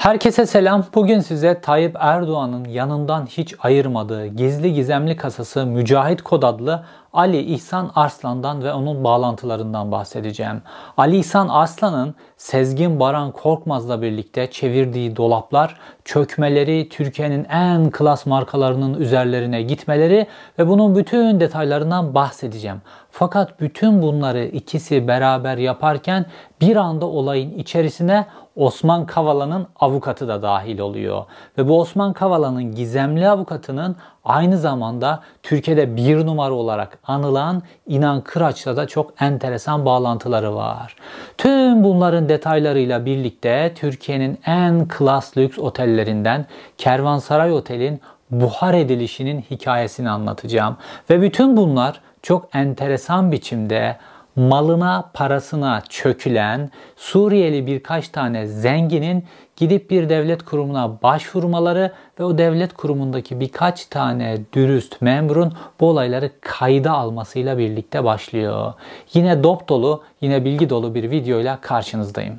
Herkese selam. Bugün size Tayyip Erdoğan'ın yanından hiç ayırmadığı gizli gizemli kasası Mücahit Kod adlı Ali İhsan Arslan'dan ve onun bağlantılarından bahsedeceğim. Ali İhsan Arslan'ın Sezgin Baran Korkmaz'la birlikte çevirdiği dolaplar, çökmeleri, Türkiye'nin en klas markalarının üzerlerine gitmeleri ve bunun bütün detaylarından bahsedeceğim. Fakat bütün bunları ikisi beraber yaparken bir anda olayın içerisine Osman Kavala'nın avukatı da dahil oluyor. Ve bu Osman Kavala'nın gizemli avukatının aynı zamanda Türkiye'de bir numara olarak anılan İnan Kıraç'la da çok enteresan bağlantıları var. Tüm bunların detaylarıyla birlikte Türkiye'nin en klas lüks otellerinden Kervansaray Otel'in buhar edilişinin hikayesini anlatacağım. Ve bütün bunlar çok enteresan biçimde malına parasına çökülen Suriyeli birkaç tane zenginin gidip bir devlet kurumuna başvurmaları ve o devlet kurumundaki birkaç tane dürüst memurun bu olayları kayda almasıyla birlikte başlıyor. Yine dop dolu, yine bilgi dolu bir videoyla karşınızdayım.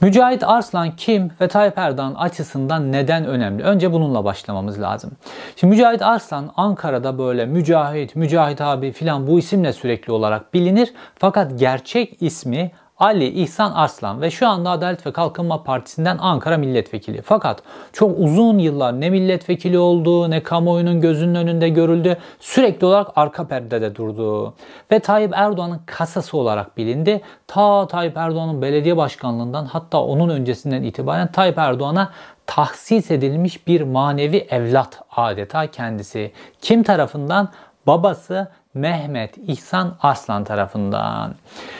Mücahit Arslan kim ve Tayyip Erdoğan açısından neden önemli? Önce bununla başlamamız lazım. Şimdi Mücahit Arslan Ankara'da böyle Mücahit, Mücahit abi filan bu isimle sürekli olarak bilinir. Fakat gerçek ismi Ali İhsan Arslan ve şu anda Adalet ve Kalkınma Partisi'nden Ankara milletvekili. Fakat çok uzun yıllar ne milletvekili oldu ne kamuoyunun gözünün önünde görüldü. Sürekli olarak arka perdede durdu. Ve Tayyip Erdoğan'ın kasası olarak bilindi. Ta Tayyip Erdoğan'ın belediye başkanlığından hatta onun öncesinden itibaren Tayyip Erdoğan'a tahsis edilmiş bir manevi evlat adeta kendisi. Kim tarafından? Babası Mehmet İhsan Arslan tarafından.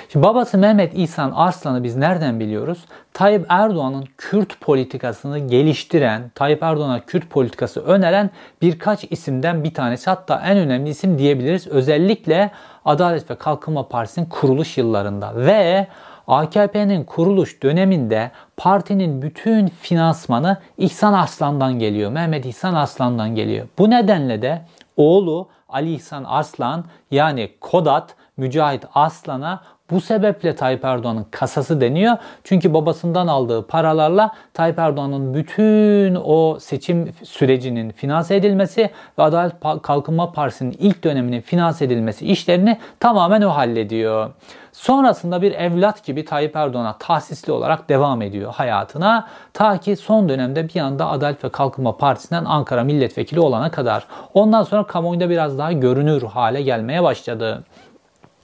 Şimdi babası Mehmet İhsan Arslan'ı biz nereden biliyoruz? Tayyip Erdoğan'ın Kürt politikasını geliştiren, Tayyip Erdoğan'a Kürt politikası öneren birkaç isimden bir tanesi. Hatta en önemli isim diyebiliriz. Özellikle Adalet ve Kalkınma Partisi'nin kuruluş yıllarında ve AKP'nin kuruluş döneminde partinin bütün finansmanı İhsan Arslan'dan geliyor. Mehmet İhsan Arslan'dan geliyor. Bu nedenle de oğlu Ali İhsan Arslan yani Kodat Mücahit Aslan'a bu sebeple Tayyip Erdoğan'ın kasası deniyor. Çünkü babasından aldığı paralarla Tayyip Erdoğan'ın bütün o seçim sürecinin finanse edilmesi ve Adalet Kalkınma Partisi'nin ilk döneminin finanse edilmesi işlerini tamamen o hallediyor. Sonrasında bir evlat gibi Tayyip Erdoğan'a tahsisli olarak devam ediyor hayatına. Ta ki son dönemde bir anda Adalet ve Kalkınma Partisi'nden Ankara milletvekili olana kadar. Ondan sonra kamuoyunda biraz daha görünür hale gelmeye başladı.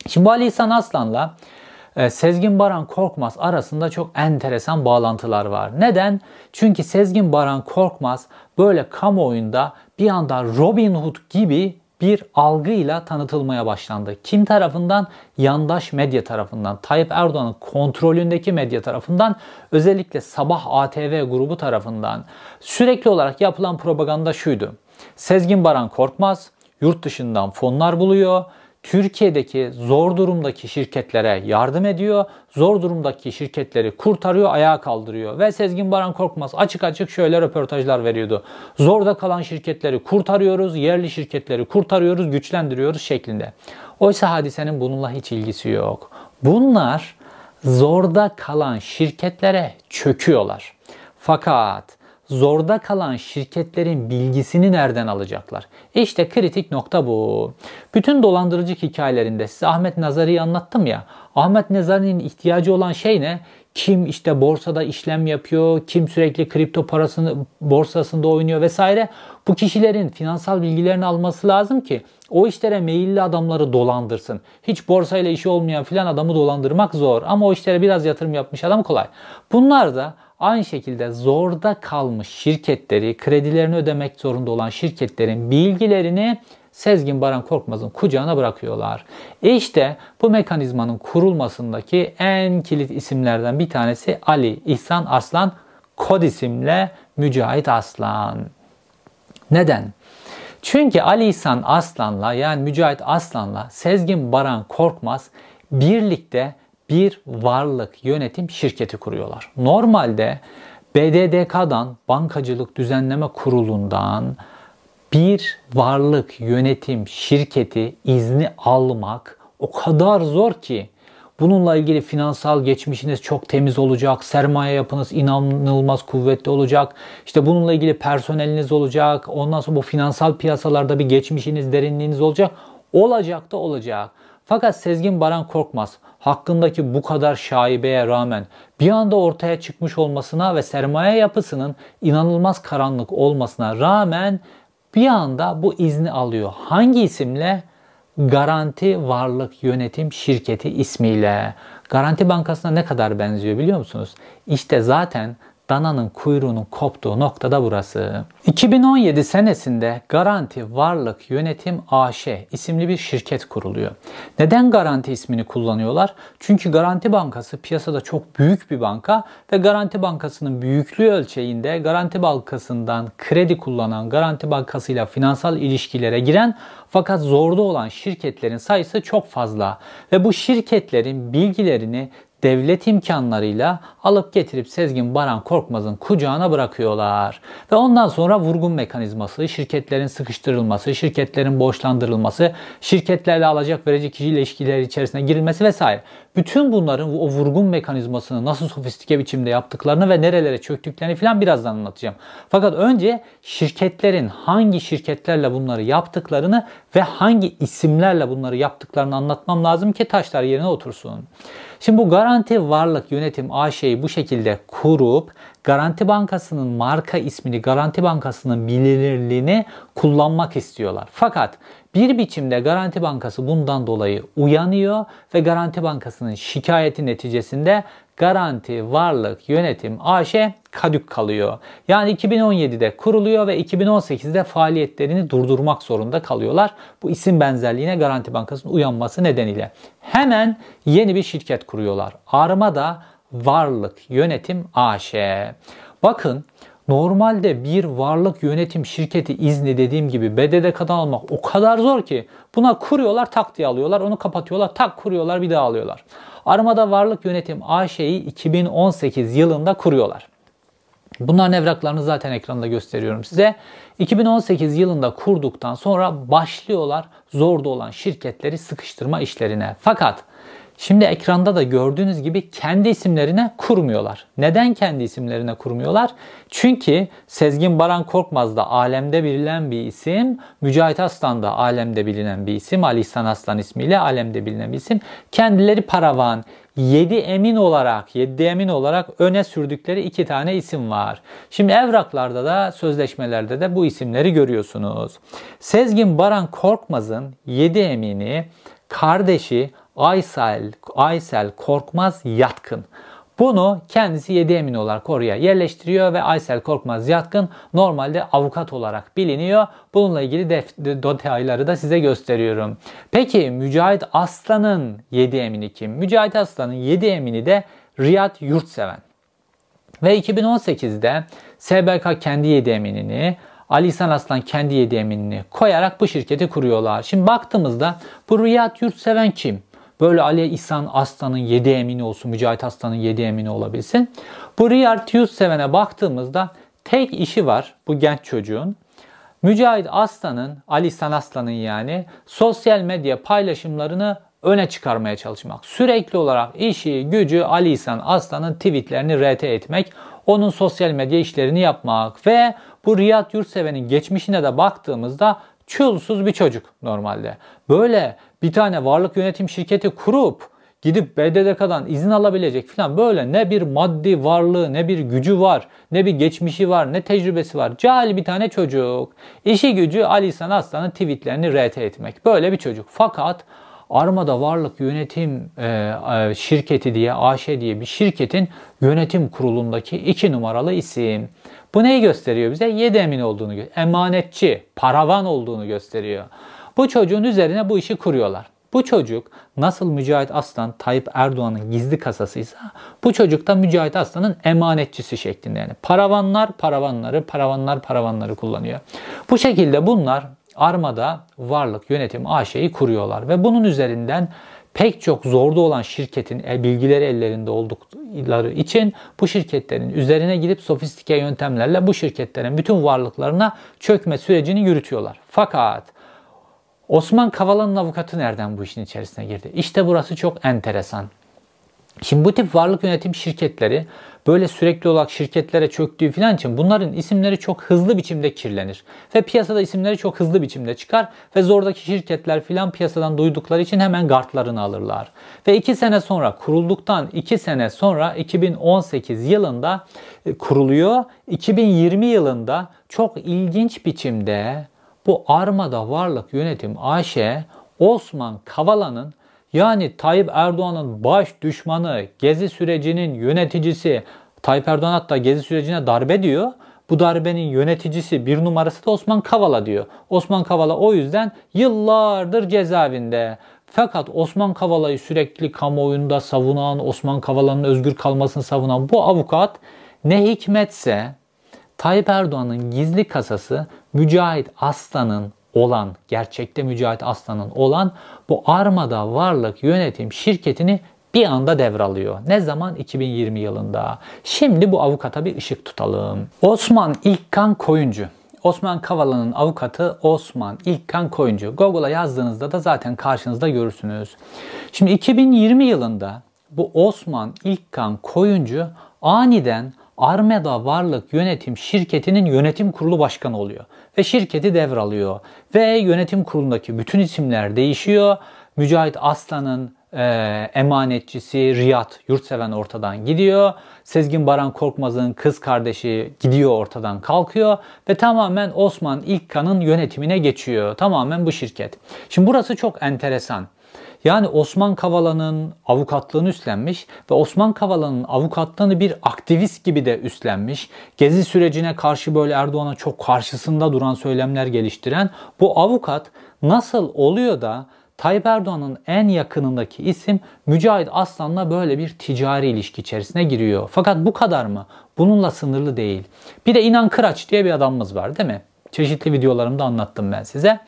Şimdi bu Ali İhsan Aslan'la e, Sezgin Baran Korkmaz arasında çok enteresan bağlantılar var. Neden? Çünkü Sezgin Baran Korkmaz böyle kamuoyunda bir anda Robin Hood gibi bir algıyla tanıtılmaya başlandı. Kim tarafından? Yandaş medya tarafından, Tayyip Erdoğan'ın kontrolündeki medya tarafından, özellikle Sabah ATV grubu tarafından. Sürekli olarak yapılan propaganda şuydu. Sezgin Baran Korkmaz yurt dışından fonlar buluyor Türkiye'deki zor durumdaki şirketlere yardım ediyor. Zor durumdaki şirketleri kurtarıyor, ayağa kaldırıyor. Ve Sezgin Baran Korkmaz açık açık şöyle röportajlar veriyordu. Zorda kalan şirketleri kurtarıyoruz, yerli şirketleri kurtarıyoruz, güçlendiriyoruz şeklinde. Oysa hadisenin bununla hiç ilgisi yok. Bunlar zorda kalan şirketlere çöküyorlar. Fakat zorda kalan şirketlerin bilgisini nereden alacaklar? İşte kritik nokta bu. Bütün dolandırıcı hikayelerinde size Ahmet Nazari'yi anlattım ya. Ahmet Nazari'nin ihtiyacı olan şey ne? Kim işte borsada işlem yapıyor, kim sürekli kripto parasını borsasında oynuyor vesaire. Bu kişilerin finansal bilgilerini alması lazım ki o işlere meyilli adamları dolandırsın. Hiç borsayla işi olmayan filan adamı dolandırmak zor ama o işlere biraz yatırım yapmış adam kolay. Bunlar da Aynı şekilde zorda kalmış şirketleri, kredilerini ödemek zorunda olan şirketlerin bilgilerini Sezgin Baran Korkmaz'ın kucağına bırakıyorlar. E işte bu mekanizmanın kurulmasındaki en kilit isimlerden bir tanesi Ali İhsan Arslan, kod isimle Mücahit Aslan. Neden? Çünkü Ali İhsan Aslan'la yani Mücahit Aslan'la Sezgin Baran Korkmaz birlikte bir varlık yönetim şirketi kuruyorlar. Normalde BDDK'dan Bankacılık Düzenleme Kurulu'ndan bir varlık yönetim şirketi izni almak o kadar zor ki Bununla ilgili finansal geçmişiniz çok temiz olacak, sermaye yapınız inanılmaz kuvvetli olacak. İşte bununla ilgili personeliniz olacak. Ondan sonra bu finansal piyasalarda bir geçmişiniz, derinliğiniz olacak. Olacak da olacak. Fakat Sezgin Baran Korkmaz hakkındaki bu kadar şaibeye rağmen bir anda ortaya çıkmış olmasına ve sermaye yapısının inanılmaz karanlık olmasına rağmen bir anda bu izni alıyor. Hangi isimle? Garanti Varlık Yönetim Şirketi ismiyle. Garanti Bankası'na ne kadar benziyor biliyor musunuz? İşte zaten dananın kuyruğunun koptuğu noktada burası. 2017 senesinde Garanti Varlık Yönetim AŞ isimli bir şirket kuruluyor. Neden Garanti ismini kullanıyorlar? Çünkü Garanti Bankası piyasada çok büyük bir banka ve Garanti Bankası'nın büyüklüğü ölçeğinde Garanti Bankası'ndan kredi kullanan, Garanti Bankası'yla finansal ilişkilere giren fakat zorda olan şirketlerin sayısı çok fazla ve bu şirketlerin bilgilerini devlet imkanlarıyla alıp getirip Sezgin Baran Korkmaz'ın kucağına bırakıyorlar. Ve ondan sonra vurgun mekanizması, şirketlerin sıkıştırılması, şirketlerin borçlandırılması, şirketlerle alacak verecek kişi ilişkileri içerisine girilmesi vesaire. Bütün bunların o vurgun mekanizmasını nasıl sofistike biçimde yaptıklarını ve nerelere çöktüklerini falan birazdan anlatacağım. Fakat önce şirketlerin hangi şirketlerle bunları yaptıklarını ve hangi isimlerle bunları yaptıklarını anlatmam lazım ki taşlar yerine otursun. Şimdi bu Garanti Varlık Yönetim AŞ'yi bu şekilde kurup Garanti Bankası'nın marka ismini, Garanti Bankası'nın bilinirliğini kullanmak istiyorlar. Fakat bir biçimde Garanti Bankası bundan dolayı uyanıyor ve Garanti Bankası'nın şikayeti neticesinde Garanti Varlık Yönetim AŞ kadük kalıyor. Yani 2017'de kuruluyor ve 2018'de faaliyetlerini durdurmak zorunda kalıyorlar. Bu isim benzerliğine Garanti Bankası'nın uyanması nedeniyle. Hemen yeni bir şirket kuruyorlar. Armada Varlık Yönetim AŞ. Bakın Normalde bir varlık yönetim şirketi izni dediğim gibi BDDK'dan almak o kadar zor ki buna kuruyorlar tak diye alıyorlar onu kapatıyorlar tak kuruyorlar bir daha alıyorlar. Armada Varlık Yönetim AŞ'yi 2018 yılında kuruyorlar. Bunların evraklarını zaten ekranda gösteriyorum size. 2018 yılında kurduktan sonra başlıyorlar zorda olan şirketleri sıkıştırma işlerine. Fakat Şimdi ekranda da gördüğünüz gibi kendi isimlerine kurmuyorlar. Neden kendi isimlerine kurmuyorlar? Çünkü Sezgin Baran Korkmaz da alemde bilinen bir isim. Mücahit Aslan da alemde bilinen bir isim. Ali İhsan Aslan ismiyle alemde bilinen bir isim. Kendileri paravan, yedi emin olarak, yedi emin olarak öne sürdükleri iki tane isim var. Şimdi evraklarda da sözleşmelerde de bu isimleri görüyorsunuz. Sezgin Baran Korkmaz'ın yedi emini kardeşi Aysel, Aysel Korkmaz Yatkın. Bunu kendisi 7 emin olarak oraya yerleştiriyor ve Aysel Korkmaz Yatkın normalde avukat olarak biliniyor. Bununla ilgili detayları da size gösteriyorum. Peki Mücahit Aslan'ın 7 emini kim? Mücahit Aslan'ın 7 emini de Riyad Yurtseven. Ve 2018'de SBK kendi 7 eminini, Ali İhsan Aslan kendi 7 eminini koyarak bu şirketi kuruyorlar. Şimdi baktığımızda bu Riyad Yurtseven kim? Böyle Ali İhsan Aslan'ın 7 emini olsun, Mücahit Aslan'ın 7 emini olabilsin. Bu Riyad Yusseven'e baktığımızda tek işi var bu genç çocuğun. Mücahit Aslan'ın, Ali İhsan Aslan'ın yani sosyal medya paylaşımlarını öne çıkarmaya çalışmak. Sürekli olarak işi, gücü Ali İhsan Aslan'ın tweetlerini RT etmek, onun sosyal medya işlerini yapmak ve bu Riyad Yurtseven'in geçmişine de baktığımızda çulsuz bir çocuk normalde. Böyle bir tane varlık yönetim şirketi kurup gidip BDDK'dan izin alabilecek falan böyle ne bir maddi varlığı ne bir gücü var ne bir geçmişi var ne tecrübesi var. Cahil bir tane çocuk. İşi gücü Ali İhsan Aslan'ın tweetlerini RT etmek. Böyle bir çocuk. Fakat Armada Varlık Yönetim e, e, Şirketi diye AŞ diye bir şirketin yönetim kurulundaki iki numaralı isim. Bu neyi gösteriyor bize? Yedi emin olduğunu, emanetçi, paravan olduğunu gösteriyor. Bu çocuğun üzerine bu işi kuruyorlar. Bu çocuk nasıl Mücahit Aslan Tayyip Erdoğan'ın gizli kasasıysa bu çocuk da Mücahit Aslan'ın emanetçisi şeklinde yani paravanlar paravanları paravanlar paravanları kullanıyor. Bu şekilde bunlar Armada Varlık Yönetim AŞ'yi kuruyorlar ve bunun üzerinden pek çok zorda olan şirketin e, bilgileri ellerinde oldukları için bu şirketlerin üzerine gidip sofistike yöntemlerle bu şirketlerin bütün varlıklarına çökme sürecini yürütüyorlar. Fakat Osman Kavala'nın avukatı nereden bu işin içerisine girdi? İşte burası çok enteresan. Şimdi bu tip varlık yönetim şirketleri böyle sürekli olarak şirketlere çöktüğü falan için bunların isimleri çok hızlı biçimde kirlenir. Ve piyasada isimleri çok hızlı biçimde çıkar ve zordaki şirketler filan piyasadan duydukları için hemen gartlarını alırlar. Ve 2 sene sonra kurulduktan 2 sene sonra 2018 yılında e, kuruluyor. 2020 yılında çok ilginç biçimde bu Armada Varlık Yönetim AŞ Osman Kavala'nın yani Tayyip Erdoğan'ın baş düşmanı, Gezi sürecinin yöneticisi, Tayyip Erdoğan hatta Gezi sürecine darbe diyor. Bu darbenin yöneticisi bir numarası da Osman Kavala diyor. Osman Kavala o yüzden yıllardır cezaevinde. Fakat Osman Kavala'yı sürekli kamuoyunda savunan, Osman Kavala'nın özgür kalmasını savunan bu avukat ne hikmetse Tayyip Erdoğan'ın gizli kasası Mücahit Aslan'ın olan, gerçekte Mücahit Aslan'ın olan bu Armada Varlık Yönetim şirketini bir anda devralıyor. Ne zaman? 2020 yılında. Şimdi bu avukata bir ışık tutalım. Osman İlkan Koyuncu. Osman Kavala'nın avukatı Osman İlkan Koyuncu. Google'a yazdığınızda da zaten karşınızda görürsünüz. Şimdi 2020 yılında bu Osman İlkan Koyuncu aniden Armeda Varlık Yönetim Şirketi'nin yönetim kurulu başkanı oluyor ve şirketi devralıyor. Ve yönetim kurulundaki bütün isimler değişiyor. Mücahit Aslan'ın e, emanetçisi Riyad Yurtseven ortadan gidiyor. Sezgin Baran Korkmaz'ın kız kardeşi gidiyor ortadan kalkıyor ve tamamen Osman İlkan'ın yönetimine geçiyor. Tamamen bu şirket. Şimdi burası çok enteresan. Yani Osman Kavala'nın avukatlığını üstlenmiş ve Osman Kavala'nın avukatlığını bir aktivist gibi de üstlenmiş. Gezi sürecine karşı böyle Erdoğan'a çok karşısında duran söylemler geliştiren bu avukat nasıl oluyor da Tayyip Erdoğan'ın en yakınındaki isim Mücahit Aslan'la böyle bir ticari ilişki içerisine giriyor. Fakat bu kadar mı? Bununla sınırlı değil. Bir de İnan Kıraç diye bir adamımız var değil mi? Çeşitli videolarımda anlattım ben size.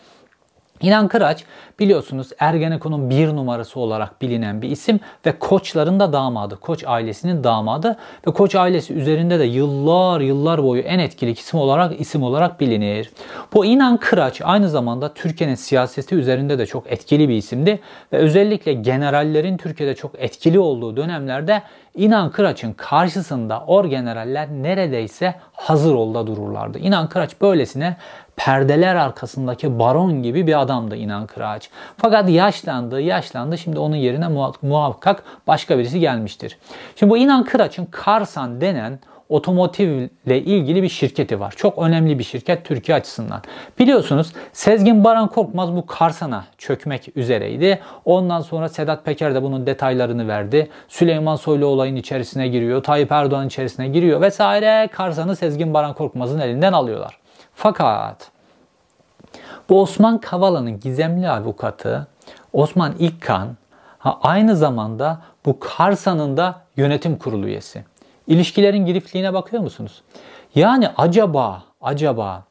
İnan Kıraç biliyorsunuz Ergenekon'un bir numarası olarak bilinen bir isim ve Koçların da damadı. Koç ailesinin damadı ve Koç ailesi üzerinde de yıllar yıllar boyu en etkili isim olarak isim olarak bilinir. Bu İnan Kıraç aynı zamanda Türkiye'nin siyaseti üzerinde de çok etkili bir isimdi ve özellikle generallerin Türkiye'de çok etkili olduğu dönemlerde İnan Kıraç'ın karşısında orgeneraller neredeyse hazır olda dururlardı. İnan Kıraç böylesine perdeler arkasındaki baron gibi bir adamdı İnan Kıraç. Fakat yaşlandı, yaşlandı. Şimdi onun yerine muhakkak başka birisi gelmiştir. Şimdi bu İnan Kıraç'ın Karsan denen otomotivle ilgili bir şirketi var. Çok önemli bir şirket Türkiye açısından. Biliyorsunuz Sezgin Baran Korkmaz bu Karsan'a çökmek üzereydi. Ondan sonra Sedat Peker de bunun detaylarını verdi. Süleyman Soylu olayın içerisine giriyor. Tayyip Erdoğan içerisine giriyor vesaire. Karsan'ı Sezgin Baran Korkmaz'ın elinden alıyorlar. Fakat bu Osman Kavala'nın gizemli avukatı Osman İlkan aynı zamanda bu Karsan'ın da yönetim kurulu üyesi. İlişkilerin girifliğine bakıyor musunuz? Yani acaba, acaba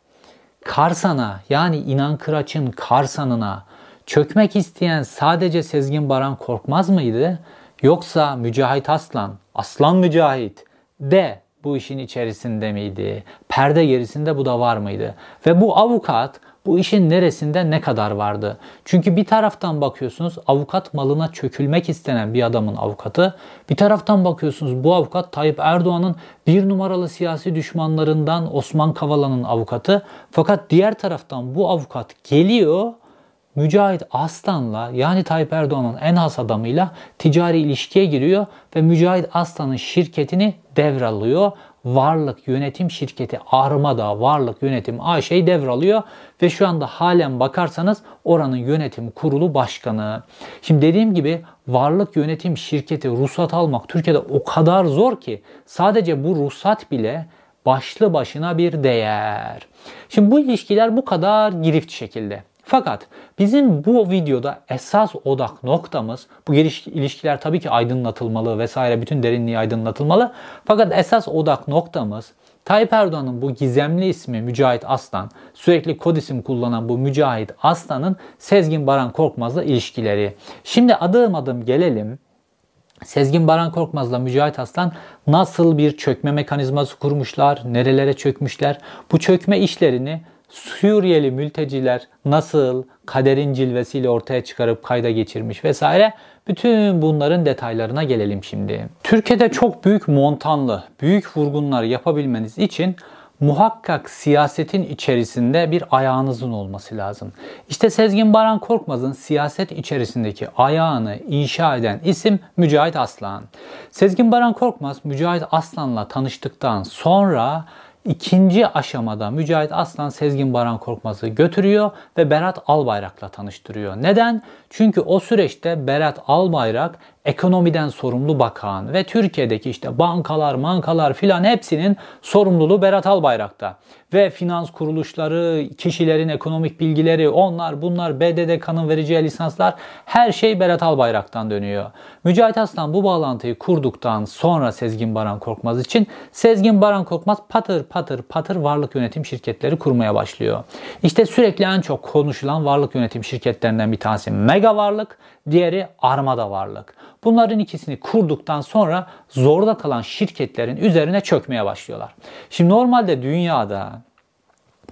Karsan'a yani İnan Kıraç'ın Karsan'ına çökmek isteyen sadece Sezgin Baran Korkmaz mıydı? Yoksa Mücahit Aslan, Aslan Mücahit de bu işin içerisinde miydi? Perde gerisinde bu da var mıydı? Ve bu avukat bu işin neresinde ne kadar vardı? Çünkü bir taraftan bakıyorsunuz avukat malına çökülmek istenen bir adamın avukatı. Bir taraftan bakıyorsunuz bu avukat Tayyip Erdoğan'ın bir numaralı siyasi düşmanlarından Osman Kavala'nın avukatı. Fakat diğer taraftan bu avukat geliyor Mücahit Aslan'la yani Tayyip Erdoğan'ın en has adamıyla ticari ilişkiye giriyor ve Mücahit Aslan'ın şirketini devralıyor. Varlık Yönetim Şirketi Armada Varlık Yönetim AŞ'yi devralıyor ve şu anda halen bakarsanız oranın yönetim kurulu başkanı. Şimdi dediğim gibi Varlık Yönetim Şirketi ruhsat almak Türkiye'de o kadar zor ki sadece bu ruhsat bile başlı başına bir değer. Şimdi bu ilişkiler bu kadar girift şekilde. Fakat bizim bu videoda esas odak noktamız bu ilişkiler tabii ki aydınlatılmalı vesaire bütün derinliği aydınlatılmalı. Fakat esas odak noktamız Tayyip Erdoğan'ın bu gizemli ismi Mücahit Aslan, sürekli kod isim kullanan bu Mücahit Aslan'ın Sezgin Baran Korkmaz'la ilişkileri. Şimdi adım adım gelelim. Sezgin Baran Korkmaz'la Mücahit Aslan nasıl bir çökme mekanizması kurmuşlar, nerelere çökmüşler, bu çökme işlerini Suriyeli mülteciler nasıl kaderin cilvesiyle ortaya çıkarıp kayda geçirmiş vesaire. Bütün bunların detaylarına gelelim şimdi. Türkiye'de çok büyük montanlı, büyük vurgunlar yapabilmeniz için muhakkak siyasetin içerisinde bir ayağınızın olması lazım. İşte Sezgin Baran Korkmaz'ın siyaset içerisindeki ayağını inşa eden isim Mücahit Aslan. Sezgin Baran Korkmaz Mücahit Aslan'la tanıştıktan sonra İkinci aşamada Mücahit Aslan Sezgin Baran Korkmaz'ı götürüyor ve Berat Albayrak'la tanıştırıyor. Neden? Çünkü o süreçte Berat Albayrak ekonomiden sorumlu bakan ve Türkiye'deki işte bankalar, mankalar filan hepsinin sorumluluğu Berat Albayrak'ta. Ve finans kuruluşları, kişilerin ekonomik bilgileri, onlar bunlar BDDK'nın vereceği lisanslar her şey Berat Albayrak'tan dönüyor. Mücahit Aslan bu bağlantıyı kurduktan sonra Sezgin Baran Korkmaz için Sezgin Baran Korkmaz patır patır patır varlık yönetim şirketleri kurmaya başlıyor. İşte sürekli en çok konuşulan varlık yönetim şirketlerinden bir tanesi Mega Varlık, diğeri Armada Varlık. Bunların ikisini kurduktan sonra zorda kalan şirketlerin üzerine çökmeye başlıyorlar. Şimdi normalde dünyada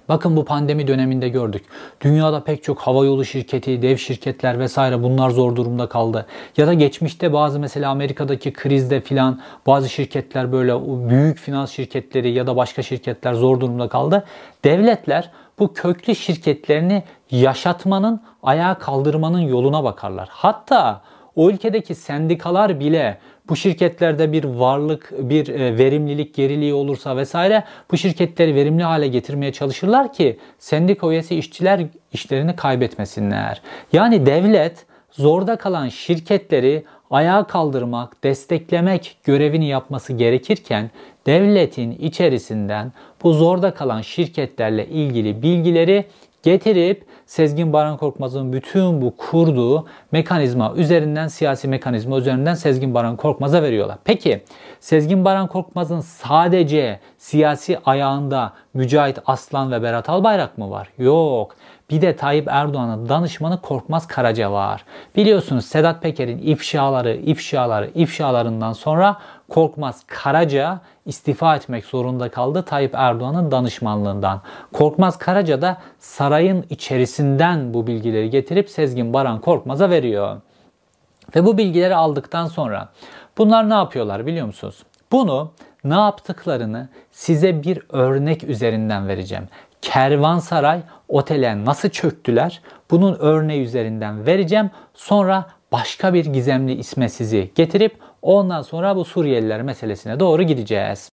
Bakın bu pandemi döneminde gördük. Dünyada pek çok havayolu şirketi, dev şirketler vesaire bunlar zor durumda kaldı. Ya da geçmişte bazı mesela Amerika'daki krizde filan bazı şirketler böyle büyük finans şirketleri ya da başka şirketler zor durumda kaldı. Devletler bu köklü şirketlerini yaşatmanın, ayağa kaldırmanın yoluna bakarlar. Hatta o ülkedeki sendikalar bile bu şirketlerde bir varlık, bir e, verimlilik geriliği olursa vesaire bu şirketleri verimli hale getirmeye çalışırlar ki sendika üyesi işçiler işlerini kaybetmesinler. Yani devlet zorda kalan şirketleri ayağa kaldırmak, desteklemek görevini yapması gerekirken devletin içerisinden bu zorda kalan şirketlerle ilgili bilgileri getirip Sezgin Baran Korkmaz'ın bütün bu kurduğu mekanizma üzerinden, siyasi mekanizma üzerinden Sezgin Baran Korkmaz'a veriyorlar. Peki Sezgin Baran Korkmaz'ın sadece siyasi ayağında Mücahit Aslan ve Berat Albayrak mı var? Yok. Bir de Tayyip Erdoğan'ın danışmanı Korkmaz Karaca var. Biliyorsunuz Sedat Peker'in ifşaları, ifşaları, ifşalarından sonra Korkmaz Karaca istifa etmek zorunda kaldı Tayyip Erdoğan'ın danışmanlığından. Korkmaz Karaca da sarayın içerisinden bu bilgileri getirip Sezgin Baran Korkmaz'a veriyor. Ve bu bilgileri aldıktan sonra bunlar ne yapıyorlar biliyor musunuz? Bunu ne yaptıklarını size bir örnek üzerinden vereceğim. Kervansaray otele nasıl çöktüler? Bunun örneği üzerinden vereceğim. Sonra başka bir gizemli isme sizi getirip ondan sonra bu Suriyeliler meselesine doğru gideceğiz.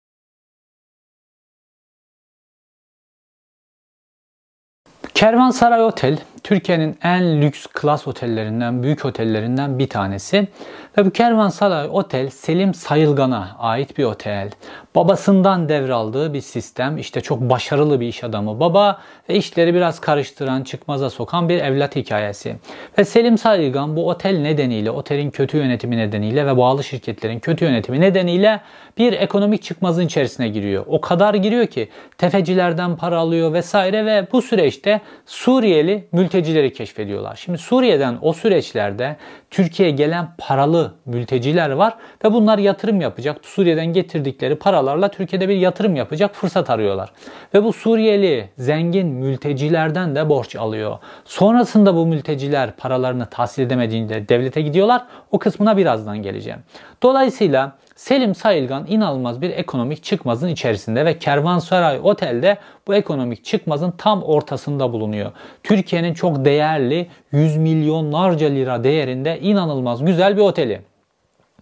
Kervansaray Otel Türkiye'nin en lüks klas otellerinden, büyük otellerinden bir tanesi. Bu Kervansaray Otel Selim Sayılgan'a ait bir otel. Babasından devraldığı bir sistem. İşte çok başarılı bir iş adamı baba ve işleri biraz karıştıran, çıkmaza sokan bir evlat hikayesi. Ve Selim Sayılgan bu otel nedeniyle, otelin kötü yönetimi nedeniyle ve bağlı şirketlerin kötü yönetimi nedeniyle bir ekonomik çıkmazın içerisine giriyor. O kadar giriyor ki tefecilerden para alıyor vesaire ve bu süreçte Suriyeli mültecileri keşfediyorlar. Şimdi Suriye'den o süreçlerde Türkiye'ye gelen paralı mülteciler var ve bunlar yatırım yapacak. Suriye'den getirdikleri paralarla Türkiye'de bir yatırım yapacak fırsat arıyorlar. Ve bu Suriyeli zengin mültecilerden de borç alıyor. Sonrasında bu mülteciler paralarını tahsil edemediğinde devlete gidiyorlar. O kısmına birazdan geleceğim. Dolayısıyla Selim Sayılgan inanılmaz bir ekonomik çıkmazın içerisinde ve Kervansaray Otel'de bu ekonomik çıkmazın tam ortasında bulunuyor. Türkiye'nin çok değerli 100 milyonlarca lira değerinde inanılmaz güzel bir oteli.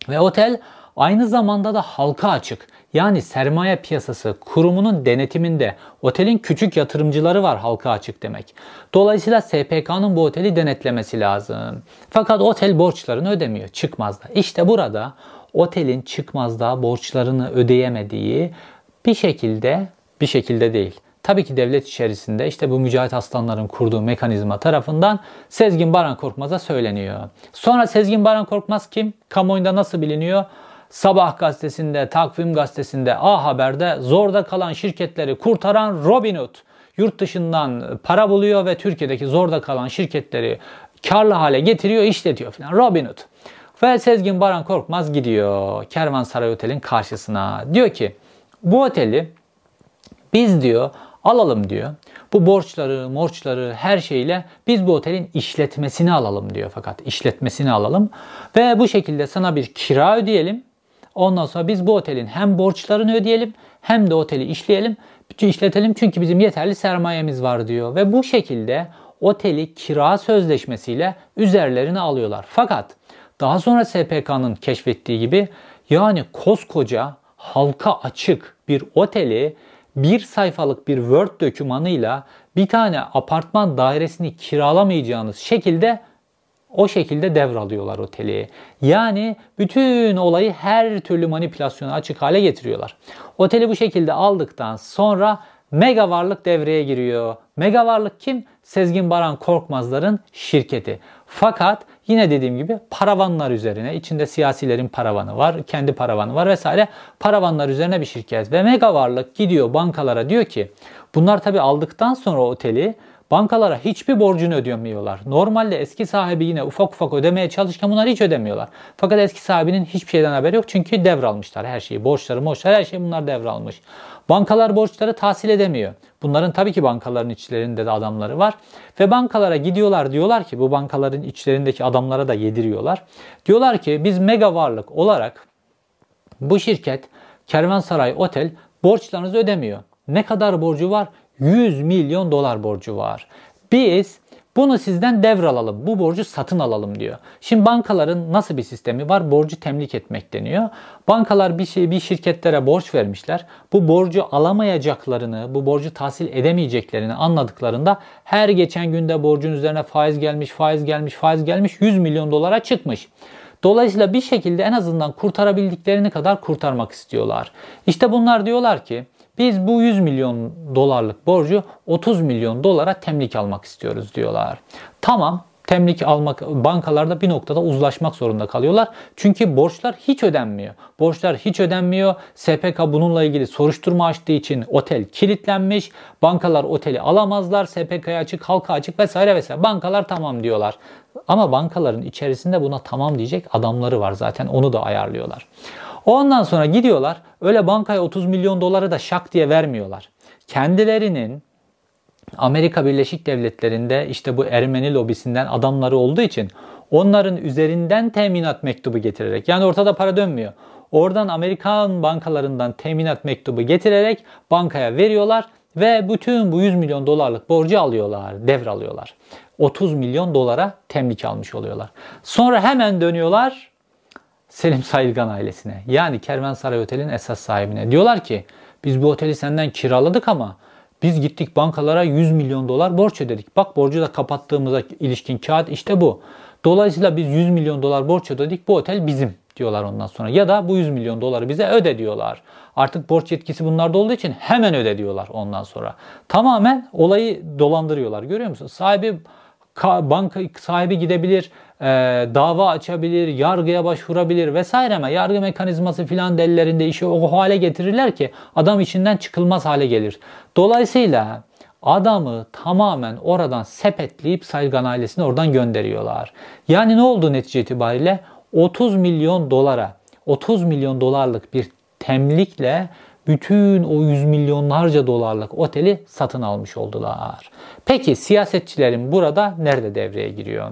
Ve otel aynı zamanda da halka açık. Yani sermaye piyasası kurumunun denetiminde otelin küçük yatırımcıları var halka açık demek. Dolayısıyla SPK'nın bu oteli denetlemesi lazım. Fakat otel borçlarını ödemiyor çıkmazda. İşte burada otelin çıkmazda borçlarını ödeyemediği bir şekilde bir şekilde değil. Tabii ki devlet içerisinde işte bu Mücahit Aslanların kurduğu mekanizma tarafından Sezgin Baran Korkmaz'a söyleniyor. Sonra Sezgin Baran Korkmaz kim? Kamuoyunda nasıl biliniyor? Sabah gazetesinde, Takvim gazetesinde, A Haber'de zorda kalan şirketleri kurtaran Robin Hood yurt dışından para buluyor ve Türkiye'deki zorda kalan şirketleri karlı hale getiriyor, işletiyor falan. Robin Hood. Ve Sezgin Baran Korkmaz gidiyor Kervansaray Otel'in karşısına. Diyor ki bu oteli biz diyor alalım diyor. Bu borçları, morçları, her şeyle biz bu otelin işletmesini alalım diyor fakat işletmesini alalım ve bu şekilde sana bir kira ödeyelim. Ondan sonra biz bu otelin hem borçlarını ödeyelim hem de oteli işleyelim, bütün işletelim çünkü bizim yeterli sermayemiz var diyor ve bu şekilde oteli kira sözleşmesiyle üzerlerine alıyorlar. Fakat daha sonra SPK'nın keşfettiği gibi yani koskoca halka açık bir oteli bir sayfalık bir Word dokümanıyla bir tane apartman dairesini kiralamayacağınız şekilde o şekilde devralıyorlar oteli. Yani bütün olayı her türlü manipülasyona açık hale getiriyorlar. Oteli bu şekilde aldıktan sonra mega varlık devreye giriyor. Mega varlık kim? Sezgin Baran Korkmazlar'ın şirketi. Fakat yine dediğim gibi paravanlar üzerine içinde siyasilerin paravanı var, kendi paravanı var vesaire. Paravanlar üzerine bir şirket ve mega varlık gidiyor bankalara diyor ki bunlar tabi aldıktan sonra oteli Bankalara hiçbir borcunu ödemiyorlar. Normalde eski sahibi yine ufak ufak ödemeye çalışırken bunlar hiç ödemiyorlar. Fakat eski sahibinin hiçbir şeyden haberi yok çünkü devralmışlar her şeyi. Borçları, borçları her şeyi bunlar devralmış. Bankalar borçları tahsil edemiyor. Bunların tabii ki bankaların içlerinde de adamları var. Ve bankalara gidiyorlar diyorlar ki bu bankaların içlerindeki adamlara da yediriyorlar. Diyorlar ki biz mega varlık olarak bu şirket Kervansaray Otel borçlarınızı ödemiyor. Ne kadar borcu var? 100 milyon dolar borcu var. Biz bunu sizden devralalım. Bu borcu satın alalım diyor. Şimdi bankaların nasıl bir sistemi var? Borcu temlik etmek deniyor. Bankalar bir şey bir şirketlere borç vermişler. Bu borcu alamayacaklarını, bu borcu tahsil edemeyeceklerini anladıklarında her geçen günde borcun üzerine faiz gelmiş, faiz gelmiş, faiz gelmiş 100 milyon dolara çıkmış. Dolayısıyla bir şekilde en azından kurtarabildiklerini kadar kurtarmak istiyorlar. İşte bunlar diyorlar ki biz bu 100 milyon dolarlık borcu 30 milyon dolara temlik almak istiyoruz diyorlar. Tamam temlik almak bankalarda bir noktada uzlaşmak zorunda kalıyorlar. Çünkü borçlar hiç ödenmiyor. Borçlar hiç ödenmiyor. SPK bununla ilgili soruşturma açtığı için otel kilitlenmiş. Bankalar oteli alamazlar. SPK'ya açık, halka açık vesaire vesaire. Bankalar tamam diyorlar. Ama bankaların içerisinde buna tamam diyecek adamları var zaten onu da ayarlıyorlar. Ondan sonra gidiyorlar öyle bankaya 30 milyon doları da şak diye vermiyorlar. Kendilerinin Amerika Birleşik Devletleri'nde işte bu Ermeni lobisinden adamları olduğu için onların üzerinden teminat mektubu getirerek yani ortada para dönmüyor. Oradan Amerikan bankalarından teminat mektubu getirerek bankaya veriyorlar ve bütün bu 100 milyon dolarlık borcu alıyorlar, devralıyorlar. 30 milyon dolara temlik almış oluyorlar. Sonra hemen dönüyorlar Selim Sayılgan ailesine yani Kervansaray Otel'in esas sahibine. Diyorlar ki biz bu oteli senden kiraladık ama biz gittik bankalara 100 milyon dolar borç ödedik. Bak borcu da kapattığımıza ilişkin kağıt işte bu. Dolayısıyla biz 100 milyon dolar borç ödedik. Bu otel bizim diyorlar ondan sonra. Ya da bu 100 milyon doları bize öde diyorlar. Artık borç yetkisi bunlarda olduğu için hemen öde diyorlar ondan sonra. Tamamen olayı dolandırıyorlar. Görüyor musun? Sahibi banka sahibi gidebilir, e, dava açabilir, yargıya başvurabilir vesaire ama yargı mekanizması filan dellerinde işi o hale getirirler ki adam içinden çıkılmaz hale gelir. Dolayısıyla adamı tamamen oradan sepetleyip Saygan ailesini oradan gönderiyorlar. Yani ne oldu netice itibariyle? 30 milyon dolara, 30 milyon dolarlık bir temlikle bütün o yüz milyonlarca dolarlık oteli satın almış oldular. Peki siyasetçilerin burada nerede devreye giriyor?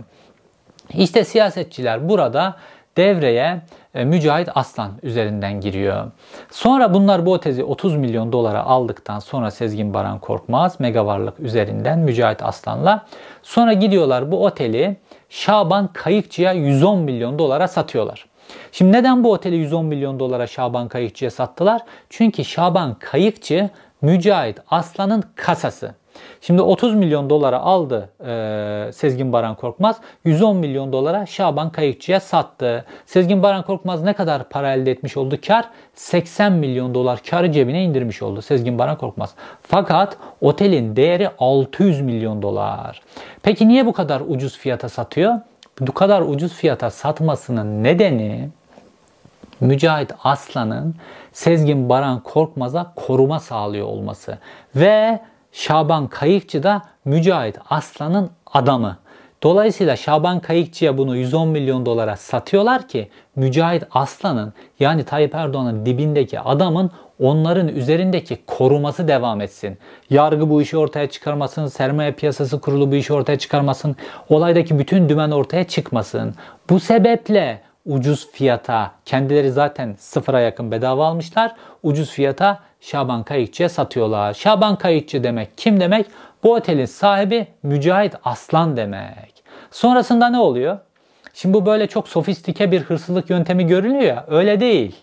İşte siyasetçiler burada devreye e, Mücahit Aslan üzerinden giriyor. Sonra bunlar bu otezi 30 milyon dolara aldıktan sonra Sezgin Baran Korkmaz mega varlık üzerinden Mücahit Aslan'la sonra gidiyorlar bu oteli Şaban Kayıkçı'ya 110 milyon dolara satıyorlar. Şimdi neden bu oteli 110 milyon dolara Şaban Kayıkçı'ya sattılar? Çünkü Şaban Kayıkçı Mücahit Aslan'ın kasası. Şimdi 30 milyon dolara aldı e, Sezgin Baran Korkmaz. 110 milyon dolara Şaban Kayıkçı'ya sattı. Sezgin Baran Korkmaz ne kadar para elde etmiş oldu? Kar 80 milyon dolar karı cebine indirmiş oldu Sezgin Baran Korkmaz. Fakat otelin değeri 600 milyon dolar. Peki niye bu kadar ucuz fiyata satıyor? Bu kadar ucuz fiyata satmasının nedeni Mücahit Aslan'ın Sezgin Baran Korkmaz'a koruma sağlıyor olması ve Şaban Kayıkçı da Mücahit Aslan'ın adamı. Dolayısıyla Şaban Kayıkçı'ya bunu 110 milyon dolara satıyorlar ki Mücahit Aslan'ın yani Tayyip Erdoğan'ın dibindeki adamın onların üzerindeki koruması devam etsin. Yargı bu işi ortaya çıkarmasın, sermaye piyasası kurulu bu işi ortaya çıkarmasın, olaydaki bütün dümen ortaya çıkmasın. Bu sebeple ucuz fiyata, kendileri zaten sıfıra yakın bedava almışlar, ucuz fiyata Şaban Kayıkçı'ya satıyorlar. Şaban Kayıkçı demek kim demek? Bu otelin sahibi Mücahit Aslan demek. Sonrasında ne oluyor? Şimdi bu böyle çok sofistike bir hırsızlık yöntemi görünüyor ya öyle değil.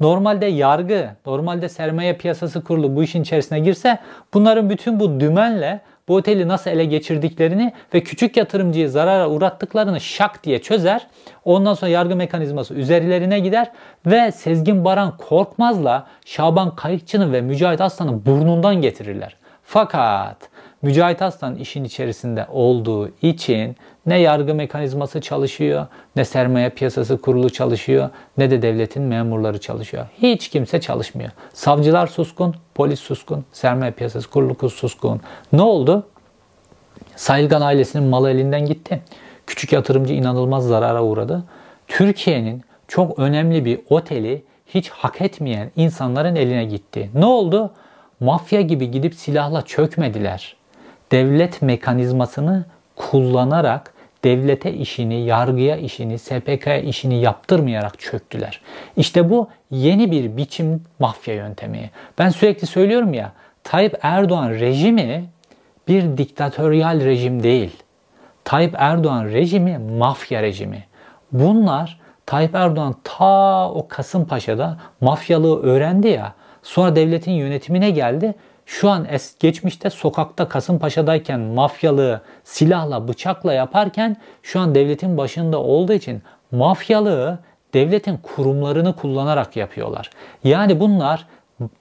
Normalde yargı, normalde sermaye piyasası kurulu bu işin içerisine girse bunların bütün bu dümenle bu oteli nasıl ele geçirdiklerini ve küçük yatırımcıyı zarara uğrattıklarını şak diye çözer. Ondan sonra yargı mekanizması üzerlerine gider ve Sezgin Baran Korkmaz'la Şaban Kayıkçı'nın ve Mücahit Aslan'ın burnundan getirirler. Fakat Mücahit Aslan işin içerisinde olduğu için ne yargı mekanizması çalışıyor, ne sermaye piyasası kurulu çalışıyor, ne de devletin memurları çalışıyor. Hiç kimse çalışmıyor. Savcılar suskun, polis suskun, sermaye piyasası kurulu suskun. Ne oldu? Sayılgan ailesinin malı elinden gitti. Küçük yatırımcı inanılmaz zarara uğradı. Türkiye'nin çok önemli bir oteli hiç hak etmeyen insanların eline gitti. Ne oldu? Mafya gibi gidip silahla çökmediler. Devlet mekanizmasını kullanarak devlete işini, yargıya işini, SPK'ya işini yaptırmayarak çöktüler. İşte bu yeni bir biçim mafya yöntemi. Ben sürekli söylüyorum ya, Tayyip Erdoğan rejimi bir diktatöryal rejim değil. Tayyip Erdoğan rejimi mafya rejimi. Bunlar Tayyip Erdoğan ta o Kasımpaşa'da mafyalığı öğrendi ya. Sonra devletin yönetimine geldi şu an es geçmişte sokakta Kasımpaşa'dayken mafyalığı silahla bıçakla yaparken şu an devletin başında olduğu için mafyalığı devletin kurumlarını kullanarak yapıyorlar. Yani bunlar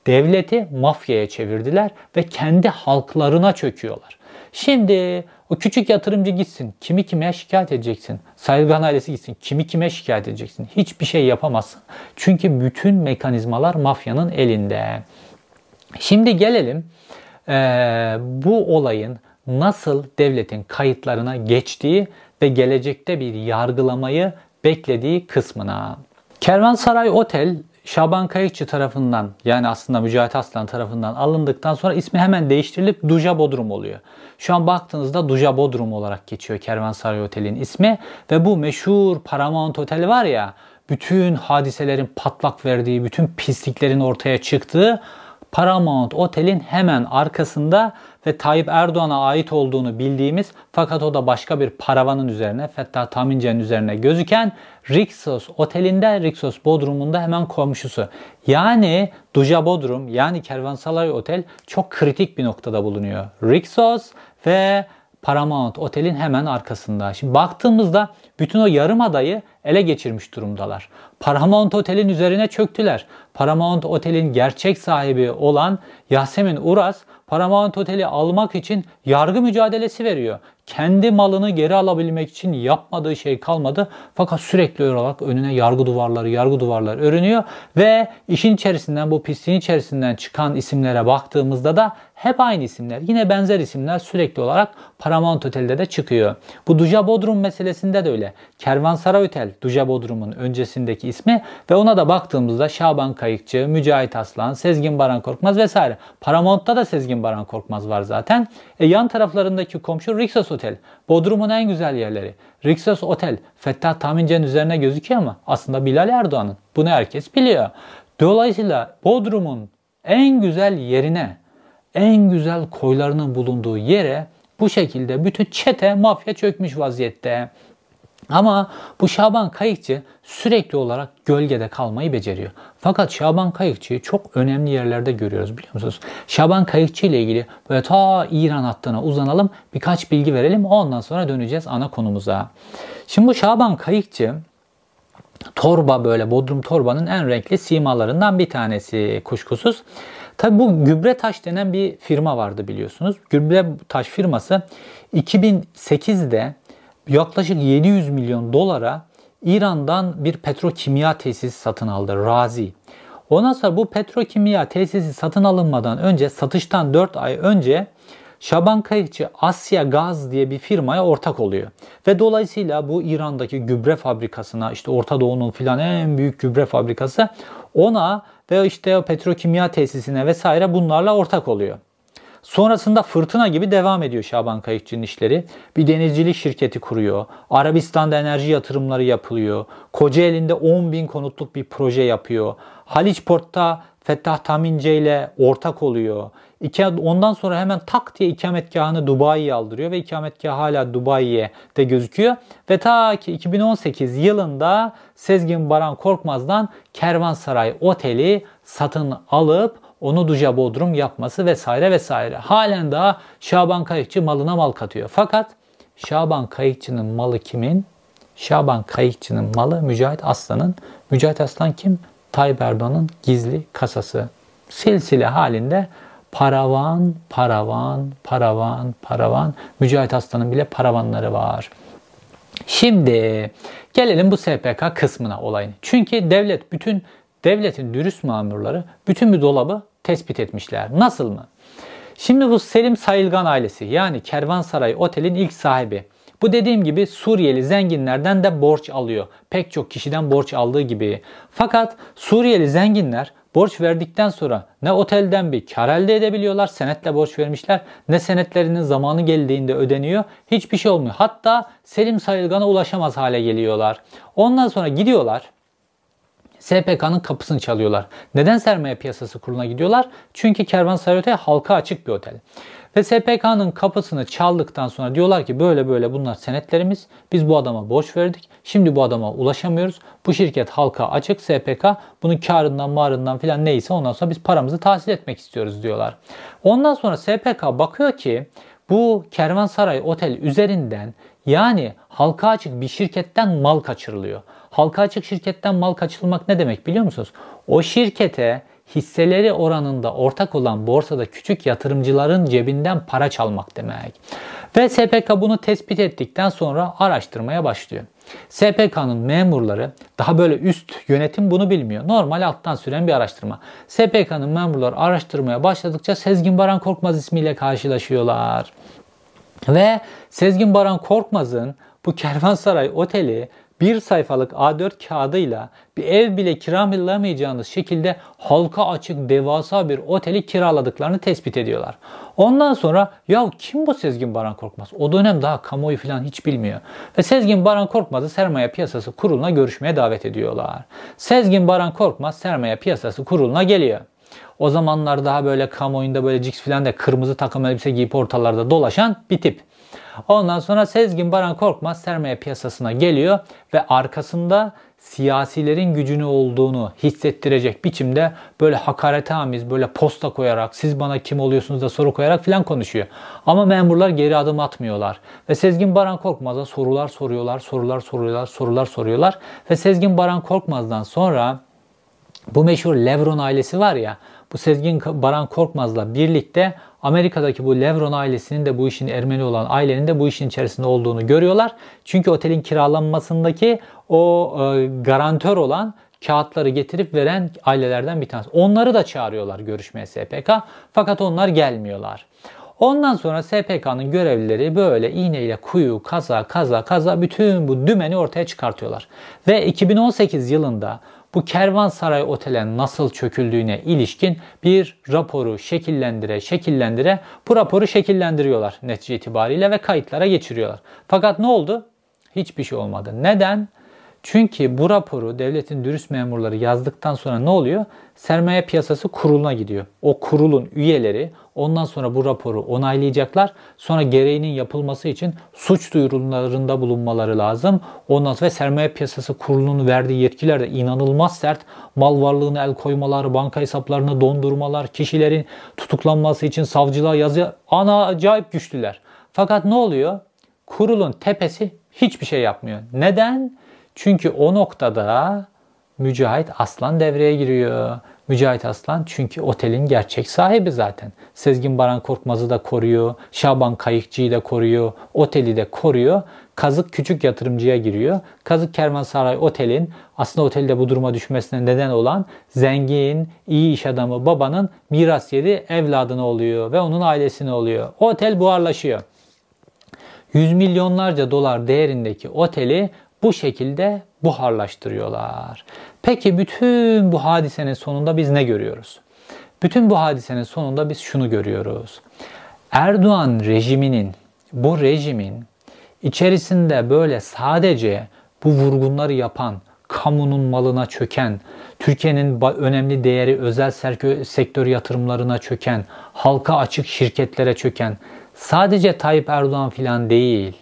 devleti mafyaya çevirdiler ve kendi halklarına çöküyorlar. Şimdi o küçük yatırımcı gitsin. Kimi kime şikayet edeceksin? Sayılgan ailesi gitsin. Kimi kime şikayet edeceksin? Hiçbir şey yapamazsın. Çünkü bütün mekanizmalar mafyanın elinde. Şimdi gelelim e, bu olayın nasıl devletin kayıtlarına geçtiği ve gelecekte bir yargılamayı beklediği kısmına. Kervansaray Otel Şaban Kayıkçı tarafından yani aslında Mücahit Aslan tarafından alındıktan sonra ismi hemen değiştirilip Duja Bodrum oluyor. Şu an baktığınızda Duja Bodrum olarak geçiyor Kervansaray Otel'in ismi ve bu meşhur Paramount Otel var ya bütün hadiselerin patlak verdiği, bütün pisliklerin ortaya çıktığı Paramount Otel'in hemen arkasında ve Tayyip Erdoğan'a ait olduğunu bildiğimiz fakat o da başka bir paravanın üzerine Fettah Tamince'nin üzerine gözüken Rixos Oteli'nde Rixos Bodrum'unda hemen komşusu. Yani Duja Bodrum yani Kervansaray Otel çok kritik bir noktada bulunuyor. Rixos ve Paramount Otel'in hemen arkasında. Şimdi baktığımızda bütün o yarım adayı ele geçirmiş durumdalar. Paramount Otel'in üzerine çöktüler. Paramount Otel'in gerçek sahibi olan Yasemin Uras Paramount Otel'i almak için yargı mücadelesi veriyor. Kendi malını geri alabilmek için yapmadığı şey kalmadı. Fakat sürekli olarak önüne yargı duvarları, yargı duvarları örünüyor. Ve işin içerisinden, bu pisliğin içerisinden çıkan isimlere baktığımızda da hep aynı isimler. Yine benzer isimler sürekli olarak Paramount Otel'de de çıkıyor. Bu Duja Bodrum meselesinde de öyle. Kervansaray Otel, Duja Bodrum'un öncesindeki ismi ve ona da baktığımızda Şaban Kayıkçı, Mücahit Aslan, Sezgin Baran Korkmaz vesaire. Paramount'ta da Sezgin Baran Korkmaz var zaten. E, yan taraflarındaki komşu Rixos. Bodrum'un en güzel yerleri. Rixos Otel, Fettah Tamince'nin üzerine gözüküyor ama aslında Bilal Erdoğan'ın. Bunu herkes biliyor. Dolayısıyla Bodrum'un en güzel yerine, en güzel koylarının bulunduğu yere bu şekilde bütün çete mafya çökmüş vaziyette. Ama bu Şaban Kayıkçı sürekli olarak gölgede kalmayı beceriyor. Fakat Şaban Kayıkçı'yı çok önemli yerlerde görüyoruz biliyor musunuz? Şaban Kayıkçı ile ilgili böyle ta İran hattına uzanalım birkaç bilgi verelim ondan sonra döneceğiz ana konumuza. Şimdi bu Şaban Kayıkçı torba böyle Bodrum torbanın en renkli simalarından bir tanesi kuşkusuz. Tabi bu gübre taş denen bir firma vardı biliyorsunuz. Gübre taş firması 2008'de yaklaşık 700 milyon dolara İran'dan bir petrokimya tesisi satın aldı Razi. Ondan sonra bu petrokimya tesisi satın alınmadan önce satıştan 4 ay önce Şaban Kayıkçı Asya Gaz diye bir firmaya ortak oluyor. Ve dolayısıyla bu İran'daki gübre fabrikasına işte Orta Doğu'nun filan en büyük gübre fabrikası ona ve işte petrokimya tesisine vesaire bunlarla ortak oluyor. Sonrasında fırtına gibi devam ediyor Şaban Kayıkçı'nın işleri. Bir denizcilik şirketi kuruyor. Arabistan'da enerji yatırımları yapılıyor. Kocaeli'nde 10 bin konutluk bir proje yapıyor. Haliç Port'ta Fettah Tamince ile ortak oluyor. Ondan sonra hemen tak diye ikametgahını Dubai'ye aldırıyor ve ikametgahı hala Dubai'ye de gözüküyor. Ve ta ki 2018 yılında Sezgin Baran Korkmaz'dan Kervansaray Oteli satın alıp onu Duca Bodrum yapması vesaire vesaire. Halen daha Şaban Kayıkçı malına mal katıyor. Fakat Şaban Kayıkçı'nın malı kimin? Şaban Kayıkçı'nın malı Mücahit Aslan'ın. Mücahit Aslan kim? Tayyip Erdoğan'ın gizli kasası. Silsile halinde paravan, paravan, paravan, paravan. Mücahit Aslan'ın bile paravanları var. Şimdi gelelim bu SPK kısmına olayın. Çünkü devlet bütün devletin dürüst mamurları bütün bir dolabı tespit etmişler. Nasıl mı? Şimdi bu Selim Sayılgan ailesi yani Kervansaray Otel'in ilk sahibi. Bu dediğim gibi Suriyeli zenginlerden de borç alıyor. Pek çok kişiden borç aldığı gibi. Fakat Suriyeli zenginler borç verdikten sonra ne otelden bir kar elde edebiliyorlar, senetle borç vermişler, ne senetlerinin zamanı geldiğinde ödeniyor. Hiçbir şey olmuyor. Hatta Selim Sayılgan'a ulaşamaz hale geliyorlar. Ondan sonra gidiyorlar SPK'nın kapısını çalıyorlar. Neden sermaye piyasası kuruluna gidiyorlar? Çünkü Kervansaray Otel halka açık bir otel. Ve SPK'nın kapısını çaldıktan sonra diyorlar ki böyle böyle bunlar senetlerimiz. Biz bu adama borç verdik. Şimdi bu adama ulaşamıyoruz. Bu şirket halka açık SPK. Bunun karından marından filan neyse ondan sonra biz paramızı tahsil etmek istiyoruz diyorlar. Ondan sonra SPK bakıyor ki bu Kervansaray Otel üzerinden yani halka açık bir şirketten mal kaçırılıyor. Halka açık şirketten mal kaçırılmak ne demek biliyor musunuz? O şirkete hisseleri oranında ortak olan borsada küçük yatırımcıların cebinden para çalmak demek. Ve SPK bunu tespit ettikten sonra araştırmaya başlıyor. SPK'nın memurları daha böyle üst yönetim bunu bilmiyor. Normal alttan süren bir araştırma. SPK'nın memurları araştırmaya başladıkça Sezgin Baran Korkmaz ismiyle karşılaşıyorlar. Ve Sezgin Baran Korkmaz'ın bu Kervansaray Oteli bir sayfalık A4 kağıdıyla bir ev bile kiralamayacağınız şekilde halka açık devasa bir oteli kiraladıklarını tespit ediyorlar. Ondan sonra ya kim bu Sezgin Baran Korkmaz? O dönem daha kamuoyu falan hiç bilmiyor. Ve Sezgin Baran Korkmaz'ı sermaye piyasası kuruluna görüşmeye davet ediyorlar. Sezgin Baran Korkmaz sermaye piyasası kuruluna geliyor. O zamanlar daha böyle kamuoyunda böyle ciks filan da kırmızı takım elbise giyip ortalarda dolaşan bir tip. Ondan sonra Sezgin Baran Korkmaz sermaye piyasasına geliyor ve arkasında siyasilerin gücünü olduğunu hissettirecek biçimde böyle hakarete amiz böyle posta koyarak siz bana kim oluyorsunuz da soru koyarak filan konuşuyor. Ama memurlar geri adım atmıyorlar. Ve Sezgin Baran Korkmaz'a sorular soruyorlar, sorular soruyorlar, sorular soruyorlar. Ve Sezgin Baran Korkmaz'dan sonra bu meşhur Levron ailesi var ya bu Sezgin Baran Korkmaz'la birlikte Amerika'daki bu Levron ailesinin de bu işin Ermeni olan ailenin de bu işin içerisinde olduğunu görüyorlar. Çünkü otelin kiralanmasındaki o e, garantör olan kağıtları getirip veren ailelerden bir tanesi. Onları da çağırıyorlar görüşmeye SPK fakat onlar gelmiyorlar. Ondan sonra SPK'nın görevlileri böyle iğneyle kuyu kaza kaza kaza bütün bu dümeni ortaya çıkartıyorlar. Ve 2018 yılında bu Kervansaray Otel'e nasıl çöküldüğüne ilişkin bir raporu şekillendire şekillendire bu raporu şekillendiriyorlar netice itibariyle ve kayıtlara geçiriyorlar. Fakat ne oldu? Hiçbir şey olmadı. Neden? Çünkü bu raporu devletin dürüst memurları yazdıktan sonra ne oluyor? Sermaye piyasası kuruluna gidiyor. O kurulun üyeleri ondan sonra bu raporu onaylayacaklar. Sonra gereğinin yapılması için suç duyurularında bulunmaları lazım. Ondan sonra sermaye piyasası kurulunun verdiği yetkiler de inanılmaz sert. Mal varlığına el koymalar, banka hesaplarını dondurmalar, kişilerin tutuklanması için savcılığa yazı ana acayip güçlüler. Fakat ne oluyor? Kurulun tepesi hiçbir şey yapmıyor. Neden? Çünkü o noktada Mücahit Aslan devreye giriyor. Mücahit Aslan çünkü otelin gerçek sahibi zaten. Sezgin Baran Korkmaz'ı da koruyor. Şaban Kayıkçı'yı da koruyor. Oteli de koruyor. Kazık küçük yatırımcıya giriyor. Kazık Kervansaray Otel'in aslında otelde bu duruma düşmesine neden olan zengin, iyi iş adamı babanın miras yeri evladına oluyor ve onun ailesine oluyor. Otel buharlaşıyor. Yüz milyonlarca dolar değerindeki oteli bu şekilde buharlaştırıyorlar. Peki bütün bu hadisenin sonunda biz ne görüyoruz? Bütün bu hadisenin sonunda biz şunu görüyoruz. Erdoğan rejiminin, bu rejimin içerisinde böyle sadece bu vurgunları yapan, kamunun malına çöken, Türkiye'nin önemli değeri özel sektör yatırımlarına çöken, halka açık şirketlere çöken, sadece Tayyip Erdoğan filan değil.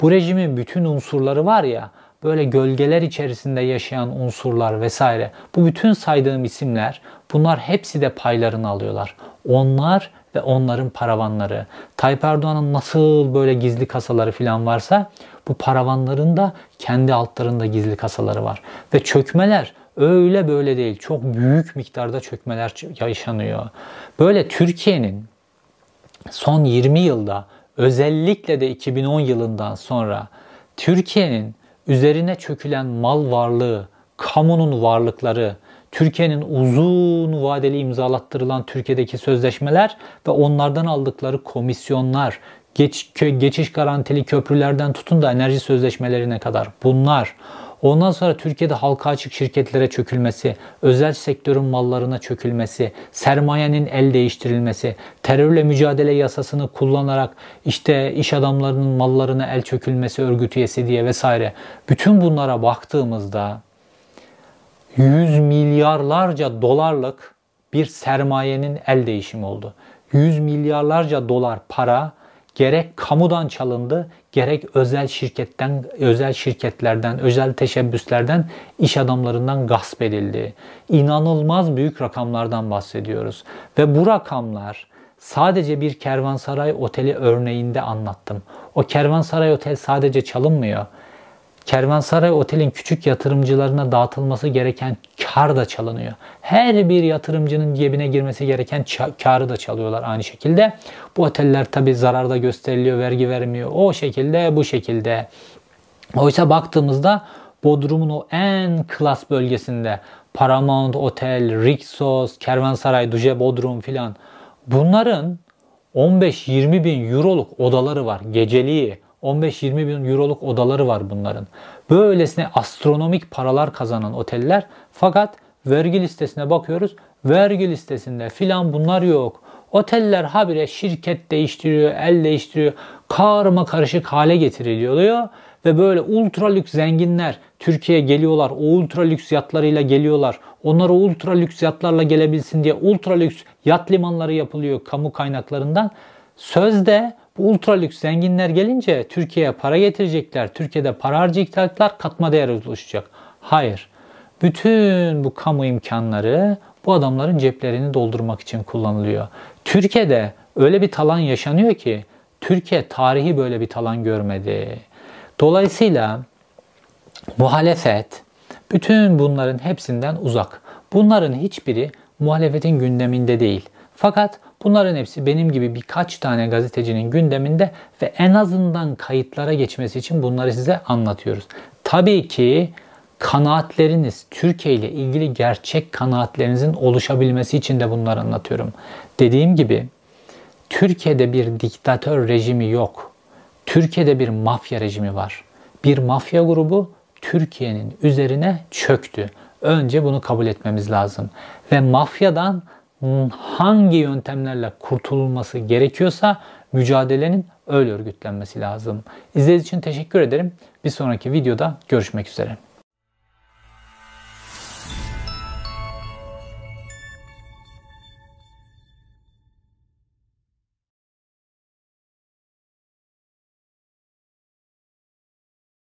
Bu rejimin bütün unsurları var ya, böyle gölgeler içerisinde yaşayan unsurlar vesaire. Bu bütün saydığım isimler bunlar hepsi de paylarını alıyorlar. Onlar ve onların paravanları. Tayyip Erdoğan'ın nasıl böyle gizli kasaları falan varsa bu paravanların da kendi altlarında gizli kasaları var. Ve çökmeler öyle böyle değil. Çok büyük miktarda çökmeler yaşanıyor. Böyle Türkiye'nin son 20 yılda özellikle de 2010 yılından sonra Türkiye'nin üzerine çökülen mal varlığı, kamunun varlıkları, Türkiye'nin uzun vadeli imzalattırılan Türkiye'deki sözleşmeler ve onlardan aldıkları komisyonlar, geç, geçiş garantili köprülerden tutun da enerji sözleşmelerine kadar bunlar Ondan sonra Türkiye'de halka açık şirketlere çökülmesi, özel sektörün mallarına çökülmesi, sermayenin el değiştirilmesi, terörle mücadele yasasını kullanarak işte iş adamlarının mallarına el çökülmesi örgüt üyesi diye vesaire. Bütün bunlara baktığımızda yüz milyarlarca dolarlık bir sermayenin el değişimi oldu. Yüz milyarlarca dolar para gerek kamudan çalındı, gerek özel şirketten, özel şirketlerden, özel teşebbüslerden, iş adamlarından gasp edildi. İnanılmaz büyük rakamlardan bahsediyoruz. Ve bu rakamlar sadece bir kervansaray oteli örneğinde anlattım. O kervansaray otel sadece çalınmıyor. Kervansaray Otel'in küçük yatırımcılarına dağıtılması gereken kar da çalınıyor. Her bir yatırımcının cebine girmesi gereken karı da çalıyorlar aynı şekilde. Bu oteller tabi zararda gösteriliyor, vergi vermiyor. O şekilde, bu şekilde. Oysa baktığımızda Bodrum'un o en klas bölgesinde Paramount Otel, Rixos, Kervansaray, Duje Bodrum filan bunların 15-20 bin euroluk odaları var geceliği. 15-20 bin euroluk odaları var bunların. Böylesine astronomik paralar kazanan oteller fakat vergi listesine bakıyoruz. Vergi listesinde filan bunlar yok. Oteller habire şirket değiştiriyor, el değiştiriyor. Karma karışık hale getiriliyor ve böyle ultra lüks zenginler Türkiye'ye geliyorlar. O ultra lüks yatlarıyla geliyorlar. Onlar o ultra lüks yatlarla gelebilsin diye ultra lüks yat limanları yapılıyor kamu kaynaklarından. Sözde bu ultra lüks zenginler gelince Türkiye'ye para getirecekler. Türkiye'de para harcayacaklar, katma değer oluşacak. Hayır. Bütün bu kamu imkanları bu adamların ceplerini doldurmak için kullanılıyor. Türkiye'de öyle bir talan yaşanıyor ki Türkiye tarihi böyle bir talan görmedi. Dolayısıyla muhalefet bütün bunların hepsinden uzak. Bunların hiçbiri muhalefetin gündeminde değil. Fakat Bunların hepsi benim gibi birkaç tane gazetecinin gündeminde ve en azından kayıtlara geçmesi için bunları size anlatıyoruz. Tabii ki kanaatleriniz, Türkiye ile ilgili gerçek kanaatlerinizin oluşabilmesi için de bunları anlatıyorum. Dediğim gibi Türkiye'de bir diktatör rejimi yok. Türkiye'de bir mafya rejimi var. Bir mafya grubu Türkiye'nin üzerine çöktü. Önce bunu kabul etmemiz lazım. Ve mafyadan hangi yöntemlerle kurtululması gerekiyorsa mücadelenin öyle örgütlenmesi lazım. İzlediğiniz için teşekkür ederim. Bir sonraki videoda görüşmek üzere.